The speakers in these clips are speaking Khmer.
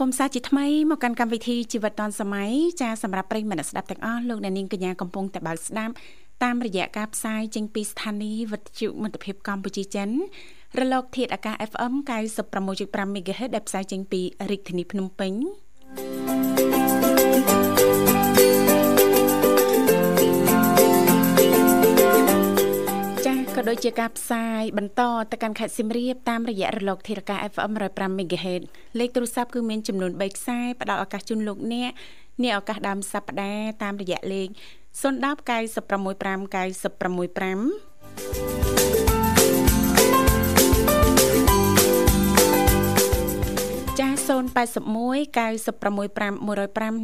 គមន៍សាជាថ្មីមកកាន់កម្មវិធីជីវិតឌွန်សម័យចាសម្រាប់ប្រិយមិត្តស្ដាប់ទាំងអស់លោកអ្នកនាងកញ្ញាកំពុងតែបើកស្ដាប់តាមរយៈការផ្សាយចេញពីស្ថានីយ៍វិទ្យុមិត្តភាពកម្ពុជាចិនរលក ធាតុអាកាស FM 96.5 MHz ដែលផ្សាយចេញពីរាជធានីភ្នំពេញ ក៏ដូចជាការផ្សាយបន្តទៅកាន់ខេត្តសៀមរាបតាមរយៈរលកធារកា FM 105 MHz លេខទូរស័ព្ទគឺមានចំនួន3ខ្សែផ្ដល់ឱកាសជូនលោកអ្នកនាឱកាសដើមសប្ដាហ៍តាមរយៈលេខ010 965 965 081 965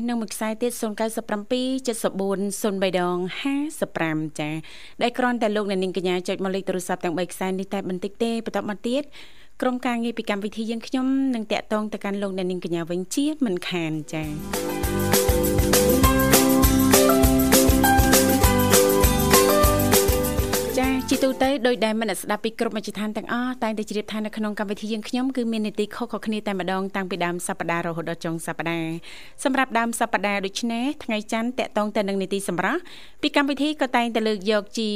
105និងមួយខ្សែទៀត097 74 03ដង55ចាដែលគ្រាន់តែលោកអ្នកនាងកញ្ញាចុចមកលេខទូរស័ព្ទទាំង3ខ្សែនេះតែបន្តិចទេបន្តមកទៀតក្រុមការងារពីកម្មវិធីយើងខ្ញុំនឹងតាក់ទងទៅកាន់លោកអ្នកនាងកញ្ញាវិញជាមិនខានចា ជាទូទៅដោយដែលមនស្ដាប់ពីគ្រប់មជ្ឈដ្ឋានទាំងអស់តែងតែជ្រាបថានៅក្នុងកម្មវិធីយើងខ្ញុំគឺមាននីតិខុសៗគ្នាតែម្ដងតាំងពីដើមសប្ដាហ៍រហូតដល់ចុងសប្ដាហ៍សម្រាប់ដើមសប្ដាហ៍ដូចនេះថ្ងៃច័ន្ទតកតងទៅនឹងនីតិសម្រាប់ពីកម្មវិធីក៏តែងតែលើកយកជា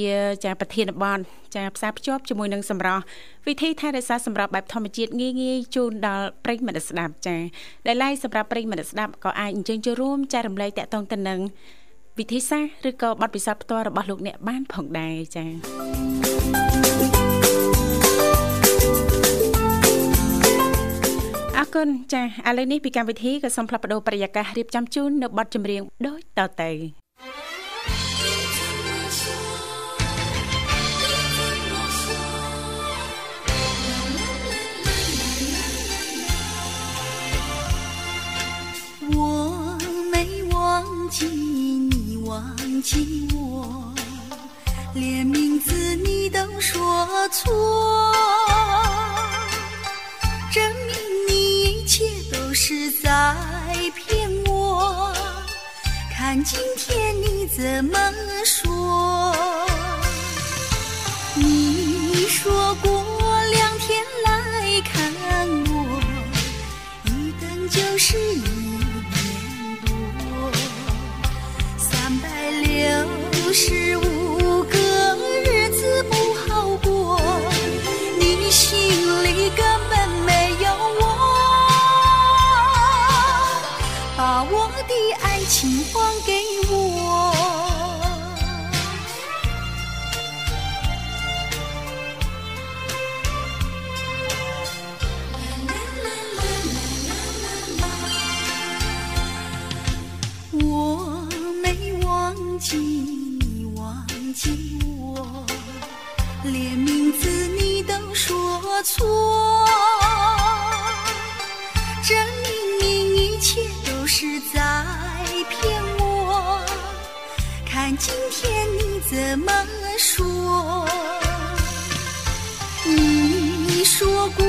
ចាប្រធានបទចាផ្សារភ្ជាប់ជាមួយនឹងសម្រាប់វិធីថែរក្សាសម្រាប់បែបធម្មជាតិងាយងាយជូនដល់ប្រិយមិត្តស្ដាប់ចាដែលឡែកសម្រាប់ប្រិយមិត្តស្ដាប់ក៏អាចអញ្ជើញចូលរួមចែករំលែកតកតងទៅនឹង វិធីសាស្ត្រឬក៏បទពិសោធន៍ផ្ទាល់របស់លោកអ្នកបានផងដែរចា៎អរគុណចា៎ឥឡូវនេះពីកម្មវិធីក៏សូមផ្លាប់បដោប្រយាកររៀបចំជូននៅបទចម្រៀងដូចតទៅ 忘记我，连名字你都说错，证明你一切都是在骗我。看今天你怎么错，证明你一切都是在骗我。看今天你怎么说？你说过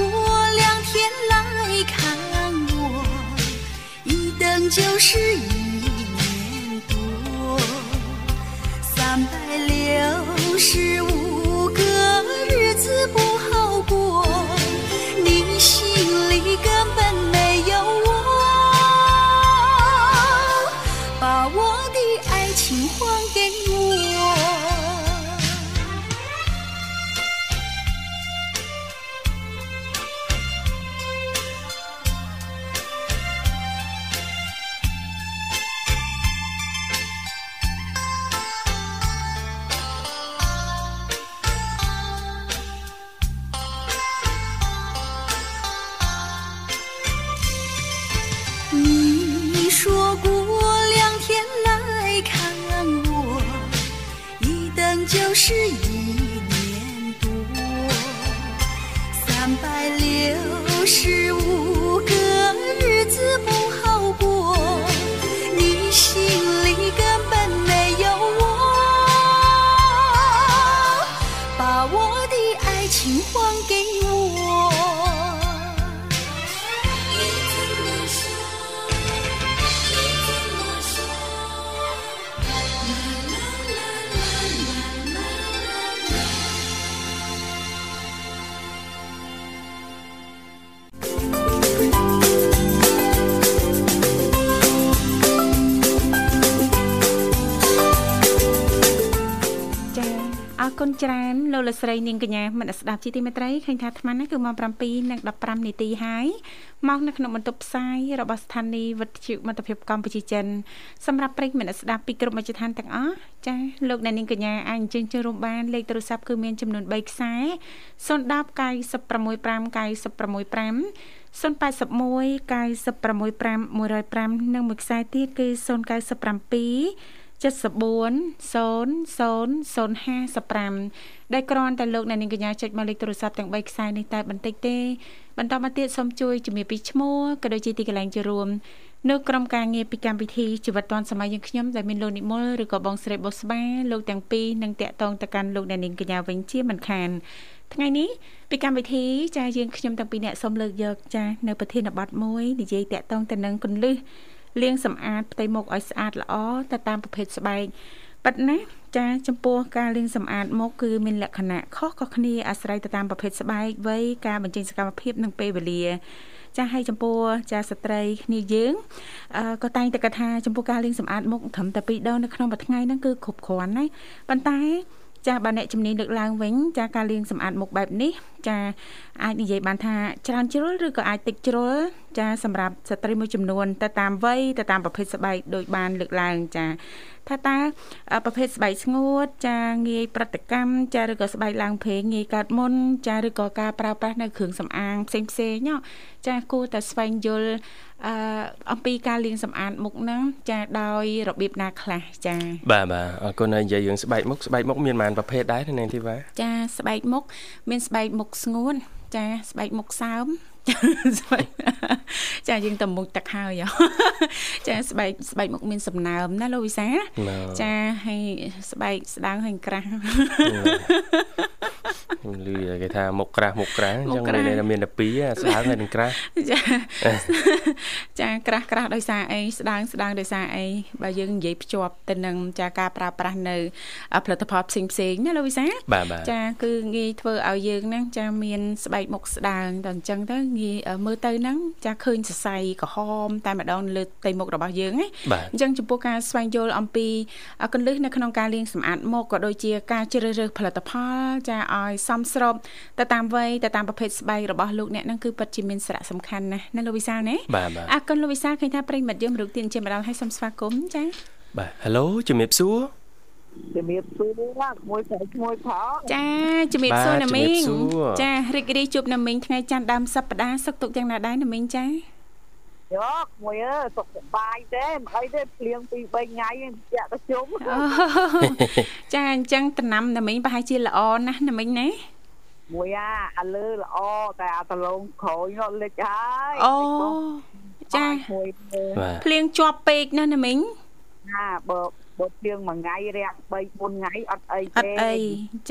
两天来看我，一等就是三百六十五个日子不。 គុណច្រើនលោកលស្រីនាងកញ្ញាមនស្ដាប់ជីទីមេត្រីឃើញថាអាត្មានេះគឺម៉ោង7:15នាទីហើយមកនៅក្នុងបន្ទប់ផ្សាយរបស់ស្ថានីយ៍វិទ្យុមិត្តភាពកម្ពុជាចិនសម្រាប់ប្រិយមិត្តស្ដាប់ពីគ្រប់មជ្ឈដ្ឋានទាំងអស់ចា៎លោកអ្នកនាងកញ្ញាអាចអញ្ជើញចូលរួមបានលេខទូរស័ព្ទគឺមានចំនួន3ខ្សែ010 965 965 081 965 105និងមួយខ្សែទៀតគឺ097 74 0055ដែលគ្រាន់តែលោកអ្នកនាងកញ្ញាចុចមកលេខទូរស័ព្ទទាំង3ខ្សែនេះតែបន្តិចទេបន្តមកទៀតសូមជួយជំរាបពីឈ្មោះក៏ដូចជាទីកន្លែងចូលរួមនៅក្រុមការងារពីកម្មវិធីជីវិតឌွန်សម័យយើងខ្ញុំដែលមានលោកនិមលឬក៏បងស្រីបុស្បាលោកទាំងពីរនឹងតាក់ទងទៅកាន់លោកអ្នកនាងកញ្ញាវិញជាមិនខានថ្ងៃនេះពីកម្មវិធីចាយើងខ្ញុំទាំងពីរអ្នកសូមលើកយកចានៅប្រធានបទមួយនិយាយតាក់ទងទៅនឹងគន្លឹះ លាងសម្អាតផ្ទៃមុខឲ្យស្អាតល្អទៅតាមប្រភេទស្បែកប៉ុន្តែចាចំពោះការលាងសម្អាតមុខគឺមានលក្ខណៈខុសៗគ្នាអាស្រ័យទៅតាមប្រភេទស្បែកវ័យការបញ្ចេញសកម្មភាពនិងពេលវេលាចាឲ្យចំពោះចាស្ត្រីគ្នាយើងក៏តែងតែកថាចំពោះការលាងសម្អាតមុខត្រឹមតែ2ដងនៅក្នុងមួយថ្ងៃហ្នឹងគឺគ្រប់គ្រាន់ណាប៉ុន្តែ ចាបើអ្នកជំនាញលើកឡើងវិញចាការលាងសម្អាតមុខបែបនេះចាអាចនិយាយបានថាច្រើនជ្រុលឬក៏អាចតិចជ្រុលចាសម្រាប់ស្ត្រីមួយចំនួនទៅតាមវ័យទៅតាមប្រភេទស្បែកដូចបានលើកឡើងចាថាតើប្រភេទស្បែកស្ងួតចាងាយប្រតិកម្មចាឬក៏ស្បែកឡើងព្រេងងាយកើតមុនចាឬក៏ការប្រើប្រាស់នៅគ្រឿងសម្អាងផ្សេងផ្សេងចាគួរតែស្វែងយល់ អឺអំពីការលាងសម្អាតមុខហ្នឹងចាដោយរបៀបណាខ្លះចាបាទបាទអរគុណហើយនិយាយរឿងស្បែកមុខស្បែកមុខមានប៉ុន្មានប្រភេទដែរនាងធីវ៉ាចាស្បែកមុខមានស្បែកមុខស្ងួនចាស្បែកមុខសើមស្បែក ចាយើងទៅមុខទឹកហើយចាស្បែកស្បែកមុខមានសំណើមណាលោកវិសាចាហើយស្បែកស្ដើងហើយក្រាស់លឺគេថាមុខក្រាស់មុខក្រាស់អញ្ចឹងមានមានតែពីរស្ដើងហើយនឹងក្រាស់ចាចាក្រាស់ក្រាស់ដោយសារអីស្ដើងស្ដើងដោយសារអីបើយើងនិយាយភ្ជាប់ទៅនឹងចាការប្រើប្រាស់នៅផលិតផលផ្សេងផ្សេងណាលោកវិសាចាគឺងាយធ្វើឲ្យយើងហ្នឹងចាមានស្បែកមុខស្ដើងតែអញ្ចឹងទៅងាយមើលទៅហ្នឹងចាឃើញសរសៃក្រហម តែម្ដងលើផ្ទៃមុខរបស់យើងណាអញ្ចឹងចំពោះការស្វែងយល់អំពីកលឹះនៅក្នុងការលាងសម្អាតមុខក៏ដូចជាការជ្រើសរើសផលិតផលចាឲ្យសមស្របទៅតាមវ័យទៅតាមប្រភេទស្បែករបស់លោកអ្នកហ្នឹងគឺពិតជាមានសារៈសំខាន់ណាស់ណាលោកវិសាលណាអរគុណលោកវិសាលឃើញថាប្រិមិត្តយើងមរុកទានជាម្ដងឲ្យសូមស្វាគមន៍ចាបាទ Halo ជំរាបសួរ ជំរាបសួរណាក្មួយស្រីក្មួយផងចាជំរាបសួរណាមីងចារីករាយជួបណាមីងថ្ងៃច័ន្ទដើមសប្តាហ៍សុខទុក្ខយ៉ាងណាដែរណាមីងចាយកមួយអើសុខសប្បាយទេមិនអីទេភ្លៀងពី3ថ្ងៃចាក់ទៅជុំចាអញ្ចឹងតំណាំណាមីងប្រហែលជាល្អណាស់ណាមីងណាមួយអាអាលើល្អតែអាដលងក្រោយនោះលិចហើយអូចាភ្លៀងជាប់ពេកណាណាមីងណាបើ បើភ្លៀងមួយថ្ងៃរាំង3 4ថ្ងៃអត់អីទេអត់អី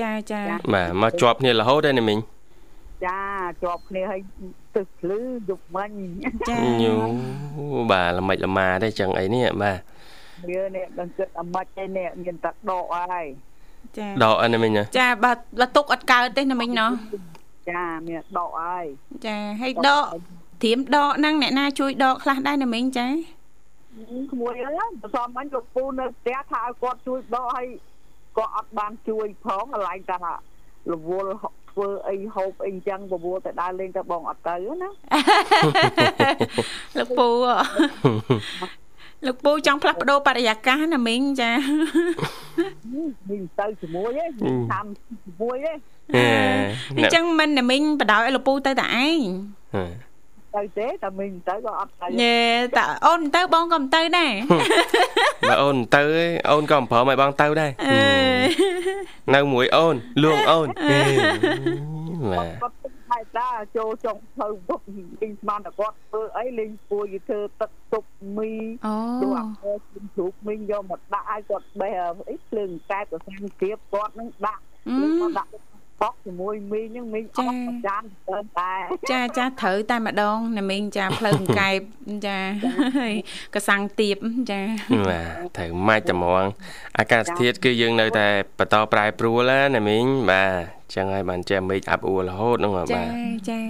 ចាចាបាទមកជាប់គ្នារហូតដែរណាមីងចាជាប់គ្នាហើយទឹកភ្លឺយប់មិញចាញូបាទល្មិចល្មាទេចឹងអីនេះបាទវានេះដឹងគិតអាម៉េចទេនេះមានតែដកហើយចាដកអីណាមីងចាបើបើទុកអត់កើតទេណាមីងណោះចាមានដកហើយចាហើយដកត្រៀមដកហ្នឹងអ្នកណាជួយដកខ្លះដែរណាមីងចា ក្មួយអើយបើសមអញលោកពូនៅផ្ទះថាឲ្យគាត់ជួយដកឲ្យគាត់អត់បានជួយផងកន្លែងថារវល់ធ្វើអីហូបអីចឹងបបួលទៅដើរលេងទៅបងអត់ទៅណាលោកពូលោកពូចង់ផ្លាស់ប្ដូរបរិយាកាសណាមីងចាមីងទៅជាមួយឯងតាមជាមួយឯងអញ្ចឹងមិនណាមីងបដ ாய் ឲ្យលោកពូទៅតែឯង ទៅទេតែមីងទៅក៏អត់ទៅញ៉េតែអូនទៅបងក៏មិនទៅដែរបើអូនមិនទៅអូនក៏មិនព្រមឲ្យបងទៅដែរនៅមួយអូនលួងអូនបាទគាត់តែតាចូលចុងទៅពុកពីស្មានតែគាត់ធ្វើអីលេងពួយធ្វើទឹកទុកមីទូអាកោជ្រូកមីងយកមកដាក់ឲ្យគាត់បេះអីភ្លើងកែបប្រសាំងទៀបគាត់នឹងដាក់ភ្លើងមកដាក់ បកជាមួយមីងហ្នឹងមីងអត់ប្រចាំទៅតែចាចាត្រូវតែម្ដងណាមីងចាផ្លូវកង្កែបចាហើយកសាំងទៀបចាបាទត្រូវម៉ាច់តែហ្មងអាកាសធាតុគឺយើងនៅតែបន្តប្រែប្រួលណាមីងបាទចឹងហើយបានចេះមេឃអាប់អួររហូតហ្នឹងបាទចាចា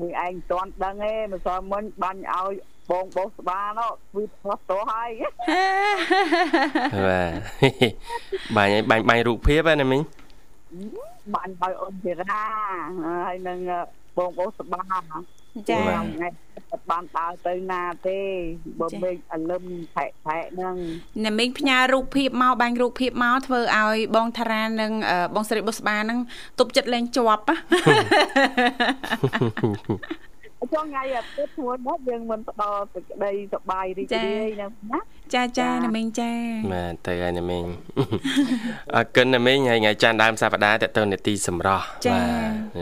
មួយឯងមិនទាន់ដឹងទេម្សិលមិញបាញ់ឲ្យបងបោសស្បានោះវាផ្លោះតោះហើយបាទបាញ់ឲ្យបាញ់បាញ់រូបភាពហ្នឹងណាមីង បាញ់ឲ្យអូនធីរាហើយនឹងបងបោសស្បាចាថ្ងៃអត់បានដើរទៅណាទេបើមេឃអលឹមផែកផែកហ្នឹងណាមីងផ្ញើរូបភាពមកបាញ់រូបភាពមកធ្វើឲ្យបងតារានិងអឺបងស្រីបុស្បាហ្នឹងទប់ចិត្តលេងជាប់ណា ចុងថ្ងៃអាទិត្យធ្ងន់មកយើងមិនផ្ដល់សេចក្តីសប្បាយរីករាយណាណាចាចាណាមីងចាបាទទៅហើយណាមីងអរគុណណាមីងហើយថ្ងៃច័ន្ទដើមសប្តាហ៍តទៅនេតិសម្រស់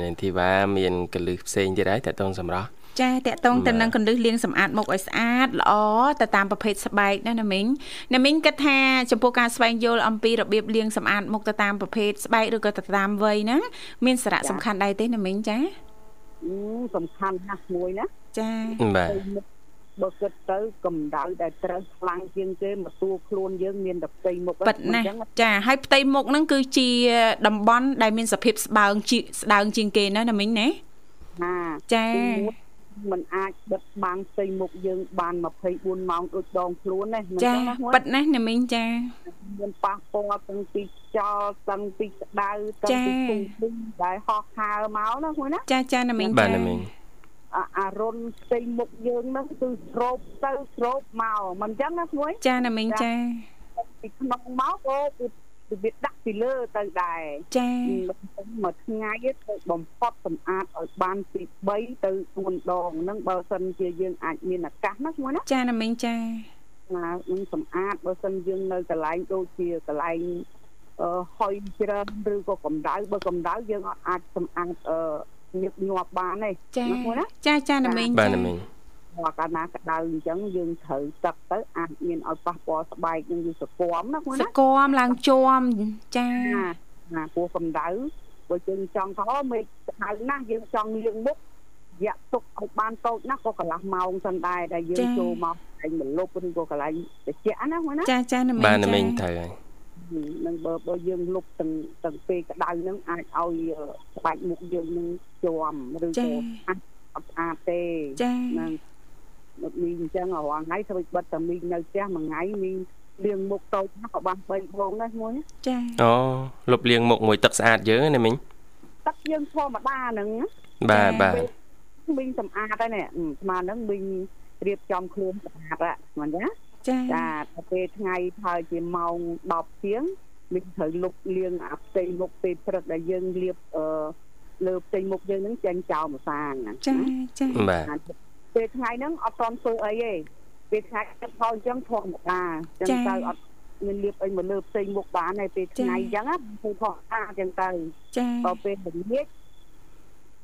នេតិវ៉ាមានកលឹះផ្សេងទៀតហើយតទៅសម្រស់ចាតកតងទៅនឹងកន្លឹះលាងសម្អាតមុខឲ្យស្អាតល្អទៅតាមប្រភេទស្បែកណាណាមីងណាមីងគិតថាចំពោះការស្វែងយល់អំពីរបៀបលាងសម្អាតមុខទៅតាមប្រភេទស្បែកឬក៏ទៅតាមវ័យហ្នឹងមានសារៈសំខាន់ដែរទេណាមីងចា សំខាន់ណាស់មួយណាចាបាទបើគិតទៅកម្ដៅដែលត្រូវខ្លាំងជាងគេមកទួខ្លួនយើងមានតែផ្ទៃមុខប៉ិតណាស់ចាហើយផ្ទៃមុខហ្នឹងគឺជាតំបន់ដែលមានសភាពស្បើងជាស្ដើងជាងគេណាណាមីងណាណាចា มันអាចបិទបាំងផ្ទៃមុខយើងបាន24ម៉ោងដូចដងខ្លួនណាមិនចាចឹងណាមួយប៉ិតណាស់ណាមីងចាមានប៉ះពាល់ទាំងពីខ្យល់ទាំងពីក្តៅទាំងពីពុំពុំដែលហោះហើរមកណាមួយណាចាចាណាមីងបាទចាណាមីងអាអារុនផ្ទៃមុខយើងហ្នឹងគឺស្រោបទៅស្រោបមកមិនចឹងណាមួយចាណាមីងចាពីក្នុងមកក៏គឺ វាដាក់ពីលើទៅដែរចាមួយថ្ងៃទៅបំផុតសម្អាតឲ្យបានពី3ទៅ4ដងហ្នឹងបើសិនជាយើងអាចមានឱកាសណាមួយណាចាណាមីងចាណានឹងសម្អាតបើសិនយើងនៅកន្លែងដូចជាកន្លែងអឺហុយច្រើនឬក៏កម្ដៅបើកម្ដៅយើងអត់អាចសម្អាតអឺញឹកញាប់បានទេចាណាមួយណាចាចាណាមីងបាទណាមីង បើកាលណាក្តៅអញ្ចឹងយើងត្រូវទឹកទៅអាចមានឲ្យប៉ះពាល់ស្បែកនឹងវាសគមណាមួយសណាគមឡើងជាំចាណាណាពោះកម្ដៅបើយើងចង់ថាមេឃក្តៅណាស់យើងចង់លាងមុខរយៈទុកឲ្យបានតូចណាស់ក៏កន្លះម៉ោងសិនដែរដែលយើងចូលមកកន្លែងមលប់ឬក៏កន្លែងត្រជាក់ណាមួយណាចាចាណាមីងបាទណាមីងត្រូវហើយនឹងបើបើយើងលុបទាំងទាំងពេលក្តៅហ្នឹងអាចឲ្យស្បែកមុខយើងនឹងជាប់ឬចាក៏អាចអត់ស្អាតទេចាហ្នឹង មកមីងអញ្ចឹងរាល់ថ្ងៃធ្វើបិទតែមីងនៅផ្ទះមួយថ្ងៃមីងលាងមុខតូចណាស់ក៏បាន3ដងដែរមួយចាអូលុបលាងមុខមួយទឹកស្អាតយើងណាមីងទឹកយើងធម្មតាហ្នឹងណាបាទបាទមីងសម្អាតហើយនេះអឺស្មានហ្នឹងមីងរៀបចំខ្លួនស្អាតហ่ะមិនណាចាចាទៅពេលថ្ងៃហើយជាម៉ោង10ជាងមីងត្រូវលុបលាងអាផ្ទៃមុខពេលព្រឹកដែលយើងលាបអឺលើផ្ទៃមុខយើងហ្នឹងចេញចោលម្សាងណាចាចាបាទ ពេលថ្ងៃហ្នឹងអត់តន់ធ្វើអីទេពេលថ្ងៃទឹកផលអញ្ចឹងធម្មតាអញ្ចឹងទៅអត់មានលាបអីមកលើផ្ទៃមុខបានទេពេលថ្ងៃអញ្ចឹងណាធ្វើធម្មតាអញ្ចឹងទៅចាដល់ពេលល្ងាច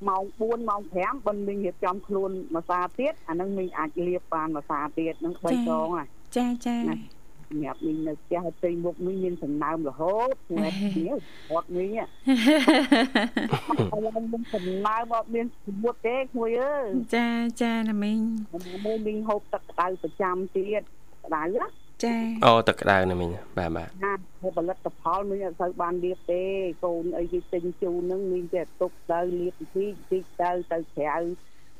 ម៉ោង4ម៉ោង5បើមីងរៀបចំខ្លួនមួយសាទៀតអាហ្នឹងមីងអាចលាបបានមួយសាទៀតហ្នឹង3ដងហ่ะចាចា សម្រាប់មីងនៅផ្ទះផ្ទៃមុខមីងមានសំណើមរហូតថ្ងៃនេះអត់មីងឥឡូវមានសំណើមអត់មានស្ងួតទេគួយអើយចាចាណាមីងមួយមីងហូបទឹកក្តៅប្រចាំទៀតក្តៅណាចាអូទឹកក្តៅណាមីងបាទបាទណាធ្វើផលិតផលមីងអត់សូវបានលាបទេកូនអីគេទិញជូនហ្នឹងមីងតែទុកទៅលាបទីទីទៅទៅក្រៅ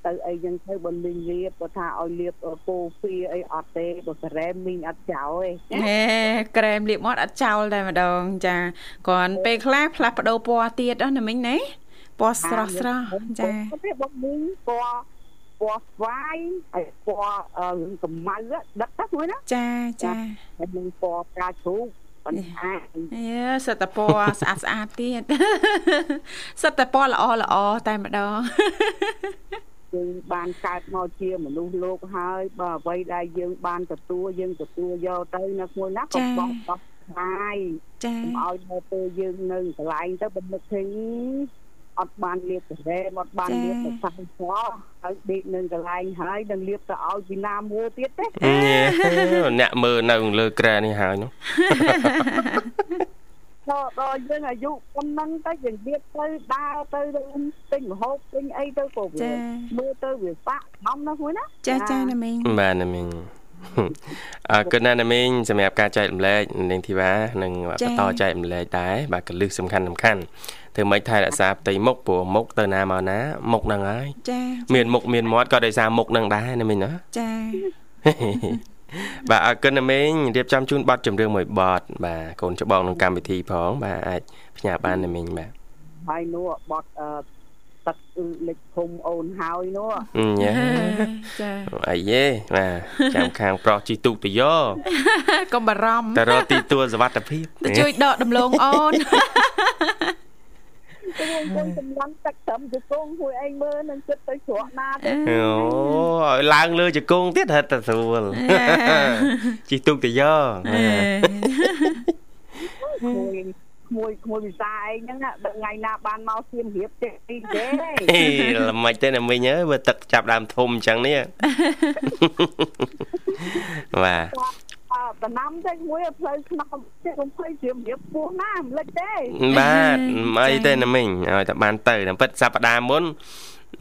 ទៅអីចឹងទៅបើមីងលាបគាត់ថាឲ្យលាបពោហ្វីអីអត់ទេបើការ៉េមមីងអត់ចោលទេហេក្រែមលាបមាត់អត់ចោលតែម្ដងចាគ្រាន់ពេលខ្លះផ្លាស់ប្ដូរពណ៌ទៀតណាមីងណាពណ៌ស្រស់ស្រស់ចាទេបងមីងពណ៌ពណ៌ស្វាយហើយពណ៌រឿងកម្ៅដិតទៅមួយណាចាចាហើយនឹងពណ៌ផ្កាជ្រូកបន្ថែមអេសិតតែពណ៌ស្អាតស្អាតទៀតសិតតែពណ៌ល្អល្អតែម្ដង យើងបានកើតមកជាមនុស្សលោកហើយបើអ្វីដែលយើងបានទទួលយើងទទួលយកទៅនៅមួយណាក៏បោះបោះស្រាយចាកុំឲ្យនៅពេលយើងនៅកន្លែងទៅបំនឹកឃើញអត់បានលាបការ៉េមអត់បានលាបទៅសាំសហើយដេកនៅកន្លែងហើយនឹងលាបទៅឲ្យពីណាមួយទៀតទេញ៉េអ្នកមើលនៅលើក្រែនេះហើយនោះ តែដល់យើងអាយុប៉ុណ្ណឹងទៅយើងទៀតទៅដើរទៅទិញម្ហូបទិញអីទៅក៏វាមើលទៅវាសាក់ខំណាមួយណាចាចាណាមីងបាទណាមីងអរគុណណាស់ណាមីងសម្រាប់ការចែករំលែកនាងធីវ៉ានិងបន្តចែករំលែកដែរបាទកលឹះសំខាន់សំខាន់ធ្វើម៉េចថែរក្សាផ្ទៃមុខព្រោះមុខទៅណាមកណាមុខហ្នឹងហើយចាមានមុខមានមាត់ក៏ដោយសារមុខហ្នឹងដែរណាមីងណាចា បាទអរគុណណាមីងរៀបចំជូនប័ណ្ណចម្រៀងមួយប័ណ្ណបាទកូនច្បងក្នុងកម្មវិធីផងបាទអាចផ្ញើបានណាមីងបាទហើយនោះបត់អឺទឹកលេខភូមិអូនហើយនោះញ៉ាចាអីយេបាទចាំខាងប្រុសជីទូកទៅយកកុំបារម្ភទៅរកទីទួលសុវត្ថិភាពទៅជួយដកដំឡូងអូន ទៅខ្ញុំចម្លងទឹកត្រឹមជង្គង់មួយឯងមើលនឹងចិត្តទៅច្រកណាទៅអូឲ្យឡើងលើជង្គង់ទៀតហិតតែស្រួលជីទូកទៅយកក្មួយក្មួយក្មួយវិសាឯងហ្នឹងណាដល់ថ្ងៃណាបានមកសៀមរៀបទេទេទេហេល្មិចទេណាមីងអើយបើទឹកចាប់ដើមធំអញ្ចឹងនេះបាទ អើតំណាំតែមួយផ្លូវខ្នងទេកុំភ័យសៀមរៀបពោះណាមិនលិចទេបាទអីទេណាមីងឲ្យតែបានទៅតែពិតសប្តាហ៍មុន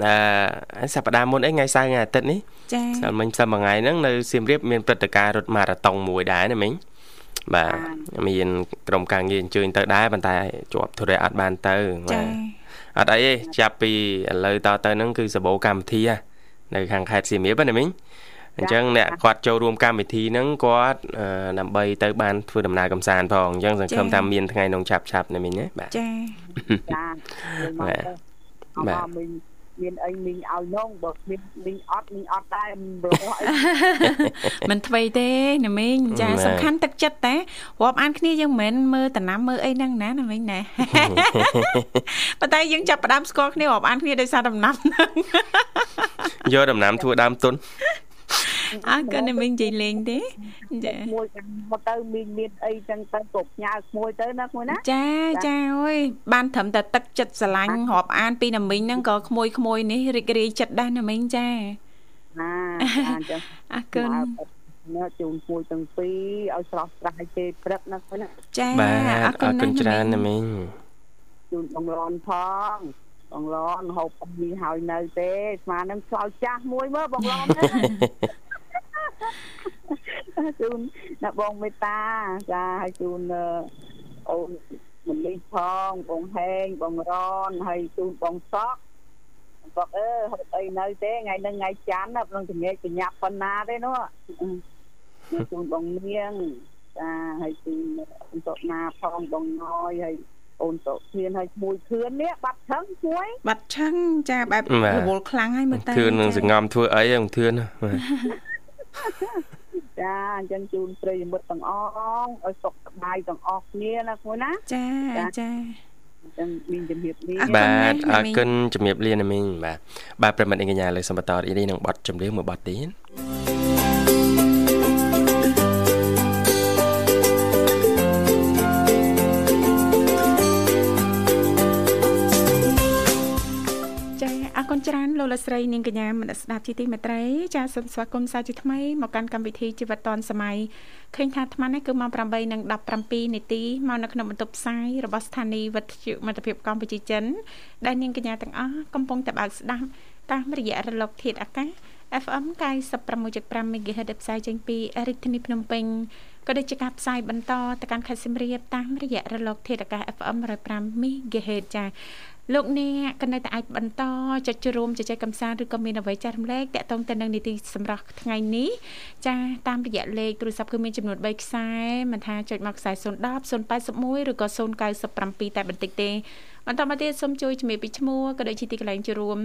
អឺសប្តាហ៍មុនអីថ្ងៃសៅរ៍ថ្ងៃអាទិត្យនេះចាតែមិញសិនមួយថ្ងៃហ្នឹងនៅសៀមរាបមានព្រឹត្តិការណ៍រត់ម៉ារ៉ាតុងមួយដែរណាមីងបាទមានក្រុមការងារអញ្ជើញទៅដែរប៉ុន្តែជាប់ធុរៈអត់បានទៅចាអត់អីទេចាប់ពីឥឡូវតទៅហ្នឹងគឺសបោកម្មវិធីហ่ะនៅខាងខេត្តសៀមរាបណាមីង អញ្ចឹងអ្នកគាត់ចូលរួមកម្មវិធីហ្នឹងគាត់អឺដើម្បីទៅបានធ្វើដំណើរកំសាន្តផងអញ្ចឹងសង្ឃឹមថាមានថ្ងៃនោះឆាប់ឆាប់ណាមីងណាបាទចាចាយើងមកទៅអមមីងមានអីមីងឲ្យនងបើមានមីងអត់មីងអត់ដែរមិនរកអីមិនថ្មីទេណាមីងចាសំខាន់ទឹកចិត្តតែរាប់អានគ្នាយើងមិនមែនមើលតំណាំមើលអីហ្នឹងណាណាមីងណាប៉ុន្តែយើងចាប់ផ្ដើមស្គាល់គ្នារាប់អានគ្នាដោយសារតំណាំហ្នឹងយកដំណាំធ្វើដើមទុន អើក៏ណាមីងនិយាយលេងទេចាមួយចាំមកទៅមីងមានអីចឹងទៅគ្រប់ញ៉ាក្មួយទៅណាក្មួយណាចាចាអើយបានត្រឹមតែទឹកចិត្តស្រឡាញ់រាប់អានពីណាមីងហ្នឹងក៏ក្មួយក្មួយនេះរីករាយចិត្តដែរណាមីងចាណាអញ្ចឹងអរគុណណាជូនមួយទាំងពីរឲ្យស្រស់ស្រាយទេព្រឹកណាក្មួយណាចាបាទអអររគុគុណណណាស់ច្រើនណាណាមីងមីងជូនបងរនផង បងឡនហូបនេះហើយនៅទេស្មើនឹងខ្លោចចាស់មួយមើលបងឡនជូនណាបងមេតាចាហើយជូនអូនមលីផងបងហេងបងរនហើយជូនបងសក់បងអើហូបអីនៅទេថ្ងៃនឹងថ្ងៃច័ន្ទក្នុងជំនាញបញ្ញាប៉ុណ្ណាទេនោះជូនបងនាងចាហើយជូនអង្គណាផងបងណយហើយ អូនសុធានហើយមួយខឿននេះបាត់ថឹងមួយ បាត់ឆឹងចាបែបរវល់ខ្លាំងហើយមើលទៅធឿននឹងសង្ងំធ្វើអីហ្នឹងធឿនបាទចាអញ្ចឹងជូនប្រិយមិត្តទាំងអស់ឲ្យសុខសប្បាយទាំងអស់គ្នាណាមួយណាចាចាអញ្ចឹងមានជំរាបលាអរគុណបាទណាអស់រគុណជំរាបលាណាមីងបាទបាទប្រិមត្តអីកញ្ញាលើកសំបន្តរីនេះនឹងបတ်ចម្រៀងមួយបတ်ទៀត ចាអរគុណច្រើនលោកលកស្រីនាងកញ្ញាមនស្សស្ដាប់ជីទីមេត្រីចាសូមស្វាគមន៍សាជាថ្មីមកកាន់កម្មវិធីជីវិតឌွန်សម័យឃើញថាអាត្មានេះគឺម៉ោង8:17នាទីមកនៅក្នុងបន្ទប់ផ្សាយរបស់ស្ថានីយ៍វិទ្យុមិត្តភាពកម្ពុជាចិន ដែលនាងកញ្ញាទាំងអស់កំពុងតែបើកស្ដាប់តាមរយៈរលកធាតុអាកាស FM 96.5 MHz ដែលផ្សាយចេញពីរាជធានីភ្នំពេញក៏ដូចជាការផ្សាយបន្តទៅកាន់ខេត្តសៀមរាបតាមរយៈរលកធាតុអាកាស FM 105 MHz ចា៎លោកអ្នកក៏នៅតែអាចបន្តចុចចូលរួមជជែកកម្សាន្តឬក៏មានអ្វីចែករំលែកតាក់ទងទៅនឹងនីតិសម្រាប់ថ្ងៃនេះចា៎តាមរយៈលេខទូរស័ព្ទគឺមានចំនួន3ខ្សែមិនថាចុចមកខ្សែ010 081ឬក៏097តែបន្តិចទេ បន្តមកទៀតសូមជួយជំរាបពីឈ្មោះក៏ដូចជាទីកន្លែងចូលរួម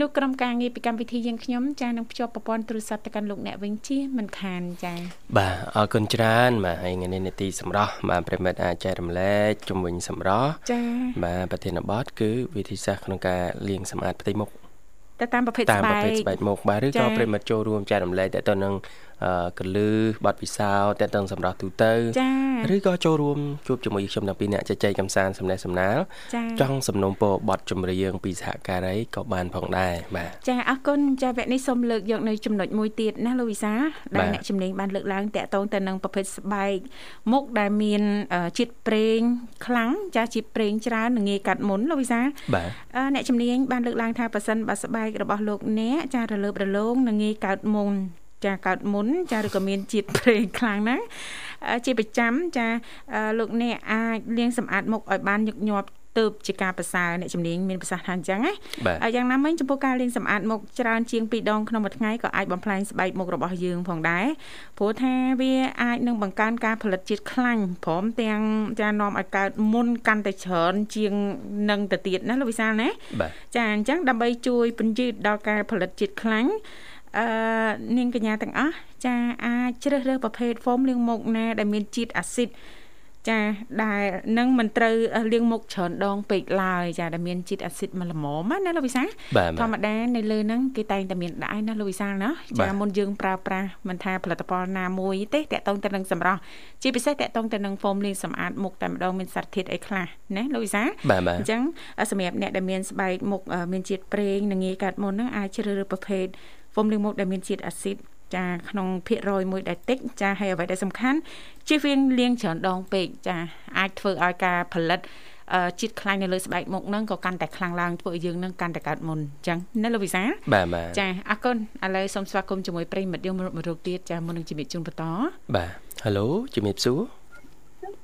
នោះក្រុមការងារពីកម្មវិធីយើងខ្ញុំចានឹងភ្ជាប់ប្រព័ន្ធទូរស័ព្ទទៅកាន់លោកអ្នកវិញជាមិនខានចាបាទអរគុណច្រើនបាទហើយថ្ងៃនេះនីតិសម្រាប់បាទប្រិមិត្តអាចចែករំលែកជំវិញសម្រាប់ចាបាទប្រធានបទគឺវិធីសាស្ត្រក្នុងការលាងសម្អាតផ្ទៃមុខទៅតាមប្រភេទតាមស្បែប្រភេទកស្បែកមុខបាទឬចា៎ក៏ប្រិមិត្តចូលរួមចែករំលែកតទៅនឹងកលឺបទពិសោធន៍តេតឹងសម្រាប់ទូទៅចា៎ឬក៏ចូលរួមជួបជាមួយខ្ញុំទាំងពីរអ្នកជជែកកម្សាន្តសំណេះសំណាលចង់សំណូមពរបទចម្រៀងពីសហការីក៏បានផងដែរបាទចាអរគុណចាវគ្គនេះសូមលើកយកនៅចំណុចមួយទៀតណាលោកវិសាដែលអ្នកជំនាញបានលើកឡើងតាក់ទងទៅនឹងប្រភេទស្បែកមុខដែលមានជាតិប្រេងខ្លាំងចាជាតិប្រេងច្រើននិងងាយកាត់មុនលោកវិសាបាទអ្នកជំនាញបានលើកឡើងថាប៉ះសិនបើស្បែករបស់លោកអ្នកចារលើបរលោងនិងងាយកើតមុន ចាកើតមុនចាឬក៏មានជាតិប្រេងខ្លាំងណាស់ជាប្រចាំចាលោកអ្នកអាចលាងសម្អាតមុខឲ្យបានញឹកញាប់ទើបជាការប្រសើរអ្នកជំនាញមានប្រសាសន៍ថាអញ្ចឹងណាហើយយ៉ាងណាមិញចំពោះការលេងសម្អាតមុខច្រើនជាង2ដងក្នុងមួយថ្ងៃក៏អាចបំផ្លាញស្បែកមុខរបស់យើងផងដែរព្រោះថាវាអាចនឹងបង្កើនការផលិតជាតិខ្លាញ់ព្រមទាំងចានាំឲ្យកើតមុនកាន់តែច្រើនជាងនឹងទៅទៀតណាលោកវិសាលណាចាអញ្ចឹងដើម្បីជួយពន្យឺតដល់ការផលិតជាតិខ្លាញ់ អឺនាងកញ្ញាទាំងអស់ចាអាចជ្រើសរើសប្រភេទហ្វូមលាងមុខណា ដែលមានជាតិអាស៊ីតចាដែលនឹងមិនត្រូវលាងមុខច្រើនដងពេកឡើយចាដែលមានជាតិអាស៊ីតមកល្មមណាលោកវិសាធម្មតានៅលើហ្នឹងគេតែងតែមានដែរណាលោកវិសាណាចាមុនយើងប្រើប្រាស់មិនថាផលិតផលណាមួយទេតកតងទៅនឹងសម្រស់ជាពិសេសតកតងទៅនឹងហ្វូមលាងសម្អាតមុខតែម្ដងមានសារធាតុអីខ្លះណាលោកវិសាអញ្ចឹងសម្រាប់អ្នកដែលមានស្បែកមុខមានជាតិប្រេងនិងងាយកាត់មុនហ្នឹងអាចជ្រើសរើសប្រភេទ ហ្វូមលាងមុខដែលមានជាតិអាស៊ីតចាក្នុងភាគរយមួយដែលតិចចាហើយអ្វីដែលសំខាន់ជៀសវាងលាងច្រើនដងពេកចាអាចធ្វើឲ្យការផលិតជាតិខ្លាញ់នៅលើស្បែកមុខហ្នឹងក៏កាន់តែខ្លាំងឡើងធ្វើឲ្យយើងនឹងកាន់តែកើតមុនអញ្ចឹងណាលោកវិសាបាទបាទចាអរគុណឥឡូវសូមស្វាគមន៍ជាមួយប្រិមិត្តយើងមករកទៀតចាមុននឹងជំរាបជូនបន្តបាទហៅឡូជំរាបសួរ